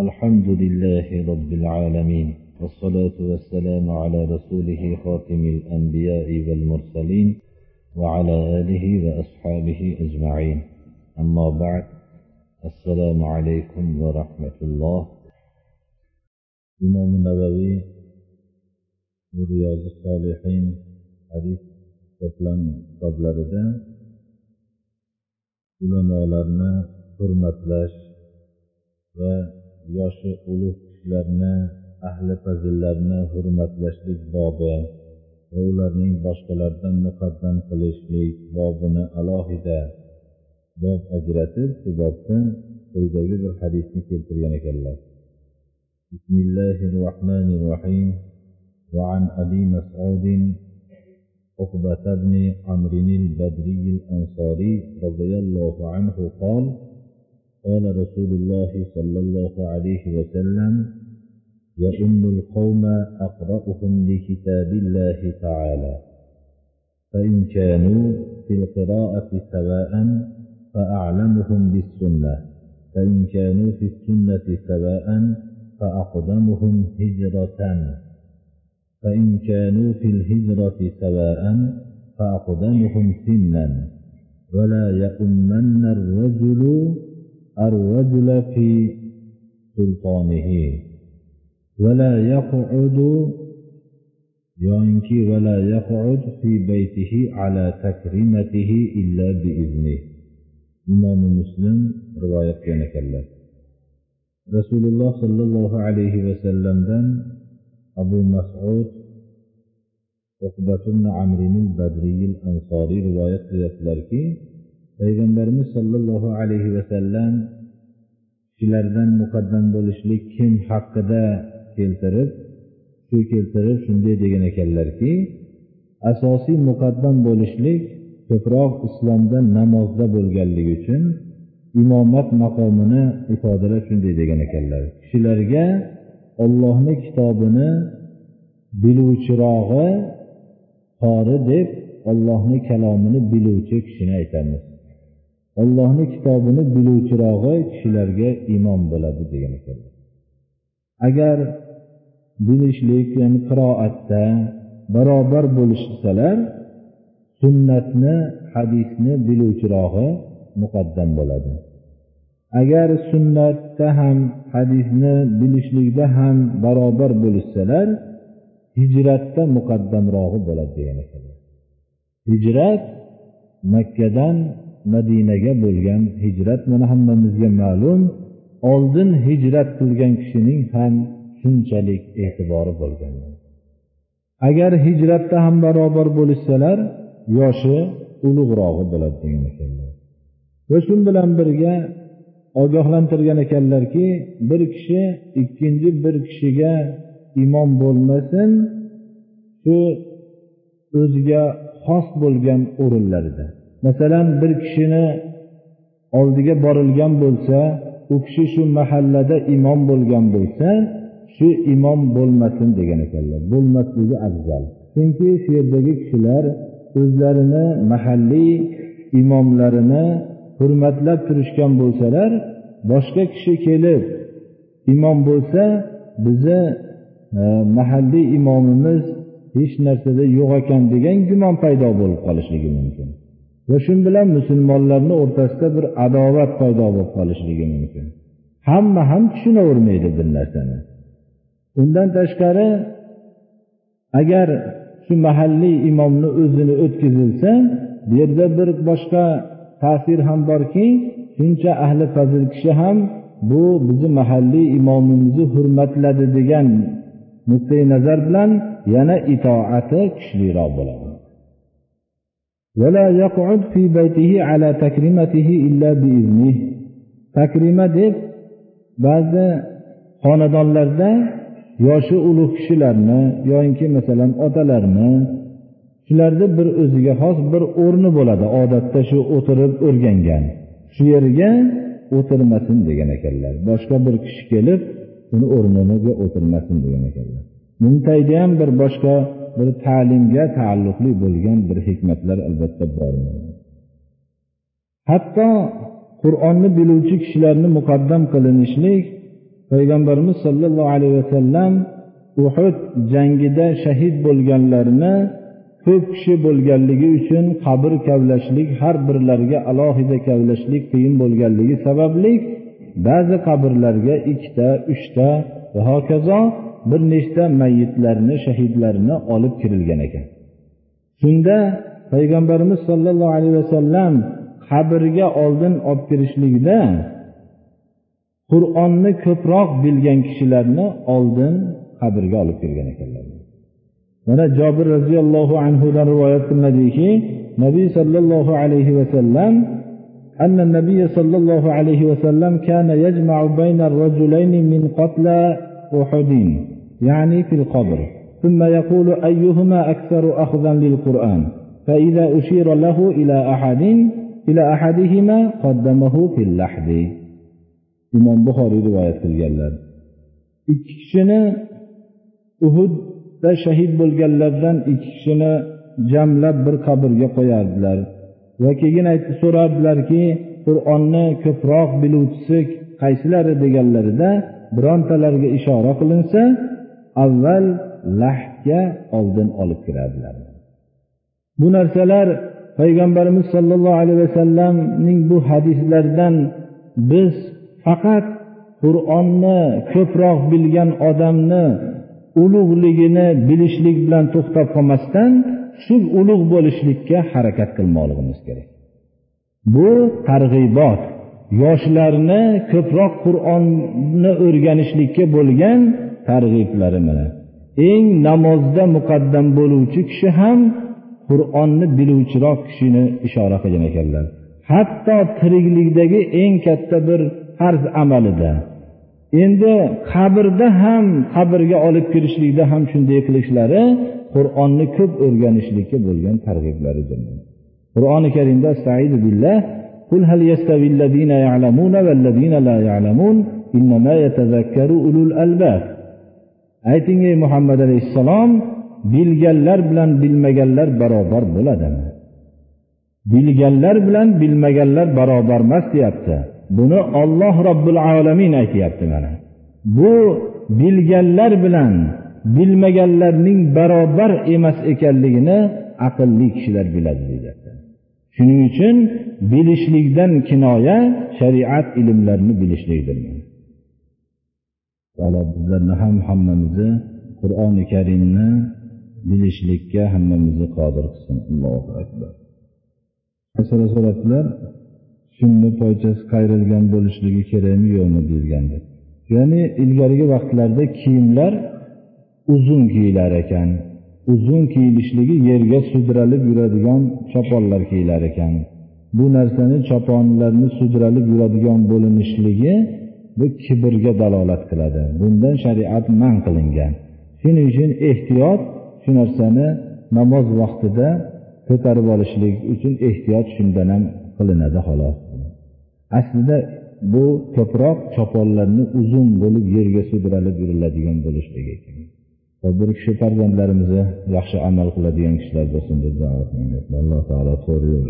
الحمد لله رب العالمين والصلاة والسلام على رسوله خاتم الأنبياء والمرسلين وعلى آله وأصحابه أجمعين. أما بعد السلام عليكم ورحمة الله. إمام النووي رياض الصالحين حديث to'plam kitoblarida ulamolarni hurmatlash va yoshi ulug' kishilarni ahli fazillarni hurmatlashlik bobi va ularning boshqalardan muqaddam qilishlik bobini alohida bob ajratib shu bobda quyidagi bir hadisni keltirgan ekanlar بسم الله الرحمن الرحيم وعن أبي مسعود عقبة بن عمرو البدري الأنصاري رضي الله عنه قال قال رسول الله صلى الله عليه وسلم يئن القوم أقرأهم لكتاب الله تعالى فإن كانوا في القراءة سواء فأعلمهم بالسنة فإن كانوا في السنة سواء فأقدمهم هجرة فإن كانوا في الهجرة سواء فأقدمهم سنا ولا يؤمن الرجل الرجل في سلطانه ولا يقعد يعني ولا يقعد في بيته على تكريمته إلا بإذنه. إمام مسلم رواية كانك الله رسول الله صلى الله عليه وسلم دن أبو مسعود عقبة عمرو البدري الأنصاري رواية ذات payg'ambarimiz sollallohu alayhi vasallam kishilardan muqaddam bo'lishlik kim haqida keltirib shu keltirib shunday degan ekanlarki asosiy muqaddam bo'lishlik ko'proq islomda namozda bo'lganligi uchun imomat maqomini ifodalab shunday degan ekanlar. Kishilarga ollohni kitobini biluvchirog'i qori deb ollohni kalomini biluvchi kishini aytamiz. Ollohni kitobini biluvchirog'i kishilarga imom bo'ladi degan ekanlar agar bilishlik ya'ni qiroatda barobar bo'lishsalar sunnatni hadisni biluvchirog'i muqaddam bo'ladi. Agar sunnatda ham hadisni bilishlikda ham barobar bo'lishsalar hijratda muqaddamrog'i bo'ladi degan ekanlar hijrat makkadan madinaga bo'lgan hijrat mana hammamizga ma'lum oldin hijrat qilgan kishining ham shunchalik e'tibori bo'lgan. Agar hijratda ham barobar bo'lishsalar yoshi ulug'rog'i bo'ladi degan ekanlar. Va shu bilan birga ogohlantirgan ekanlarki bir kishi ikkinchi bir kishiga imom bo'lmasin shu o'ziga xos bo'lgan o'rinlarida. Masalan bir kishini oldiga borilgan bo'lsa u kishi shu mahallada imom bo'lgan bo'lsa shu imom bo'lmasin degan ekanlar. Bo'lmasligi afzal. Chunki shu yerdagi kishilar o'zlarini mahalliy imomlarini hurmatlab turishgan bo'lsalar boshqa kishi kelib imom bo'lsa bizni e, mahalliy imomimiz hech narsada yo'q ekan degan gumon paydo bo'lib qolishligi mumkin. Va shu bilan musulmonlarni o'rtasida bir adovat paydo bo'lib qolishligi mumkin. Hamma ham tushunavermaydi bir narsani. Undan tashqari agar shu mahalliy imomni o'zini o'tkazilsa bu yerda bir boshqa ta'sir ham borki shuncha ahli fazil kishi ham bu bizni mahalliy imomimizni hurmatladi degan nuqtai nazar bilan yana itoati kuchliroq bo'ladi. Takrima deb ba'zi xonadonlarda yoshi ulug' kishilarni yoinki masalan otalarni shularni bir o'ziga xos bir o'rni bo'ladi odatda shu o'tirib o'rgangan shu yerga o'tirmasin degan ekanlar boshqa bir kishi kelib uni o'rniga o'tirmasin degan ekanlar buni ham bir boshqa bir ta'limga taalluqli bo'lgan bir hikmatlar albatta bor. Hatto qur'onni biluvchi kishilarni muqaddam qilinishlik payg'ambarimiz sollallohu alayhi vasallam uhud jangida shahid bo'lganlarni ko'p kishi bo'lganligi uchun qabr kavlashlik har birlariga alohida kavlashlik qiyin bo'lganligi sababli ba'zi qabrlarga ikkita uchta va hokazo bir nechta mayitlarni shahidlarni olib kirilgan ekan. Shunda payg'ambarimiz sollallohu alayhi vasallam qabrga oldin olib kirishlikda qur'onni ko'proq bilgan kishilarni oldin qabrga olib kirgan ekanlar. Mana jobir roziyallohu anhudan rivoyat qilinadiki nabiy sollallohu alayhi vasallam أن النبي صلى الله عليه وسلم كان يجمع بين الرجلين من قتلى أحد يعني في القبر. ثم يقول أيهما أكثر أخذا للقرآن؟ فإذا أشير له إلى أحد إلى أحدهما قدمه في اللحد. imom buxoriy rivoyat qilganlar ikki kishini uhudda shahid bo'lganlardan ikki kishini jamlab va keyin aytib so'rabdilarki qur'onni ko'proq biluvchisi qaysilari deganlarida birontalariga ishora qilinsa avval lahga oldin olib kiradilar bu narsalar payg'ambarimiz sollallohu alayhi vasallamning bu hadislaridan biz faqat qur'onni ko'proq bilgan odamni ulug'ligini bilishlik bilan to'xtab qolmasdan shu ulug' bo'lishlikka harakat qilmoqligimiz kerak. Bu targ'ibot yoshlarni ko'proq qur'onni o'rganishlikka bo'lgan targ'iblari mana. Eng namozda muqaddam bo'luvchi kishi ham qur'onni biluvchiroq kishini ishora qilgan ekanlar. Hatto tiriklikdagi eng katta bir farz amalida. Endi qabrda ham qabrga olib kirishlikda ham shunday qilishlari qur'onni ko'p o'rganishlikka bo'lgan targ'iblaridir qur'oni karimda billah قل هل يستوي الذين يعلمون والذين لا يعلمون إنما يتذكر أولو الألباب ayting ey muhammad alayhissalom bilganlar bilan bilmaganlar barobar bo'ladimi bilganlar bilan bilmaganlar barobar emas deyapti buni olloh robbil alamin aytyapti mana bu bilganlar bilan bilmaganlarning barobar emas ekanligini aqlli kishilar biladi deyapti. Shuning uchun bilishlikdan kinoya shariat ilmlarini bilishlikdir. Alloh bizlarni ham hammamizni qur'oni karimni bilishlikka hammamizni qodir qilsin. Allohu akbar. So'rabdilar shunni poychasi qayrilgan bo'lishligi kerakmi yo'qmi deyilganda ya'ni ilgarigi vaqtlarda kiyimlar uzun kiyilar ekan uzun kiyilishligi yerga sudralib yuradigan choponlar kiyilar ekan. Bu narsani choponlarni sudralib yuradigan bo'linishligi bu kibrga dalolat qiladi. Bundan shariat man qilingan. Shuning uchun ehtiyot shu narsani namoz vaqtida ko'tarib olishlik uchun ehtiyot shundan ham qilinadi xolos. Aslida bu ko'proq choponlarni uzun bo'lib yerga sudralib yuriladigan bo'lishligi bir kishi farzandlarimizni yaxshi amal qiladigan kishilar bo'lsin deb duo alloh taolo to'g'ri yo'l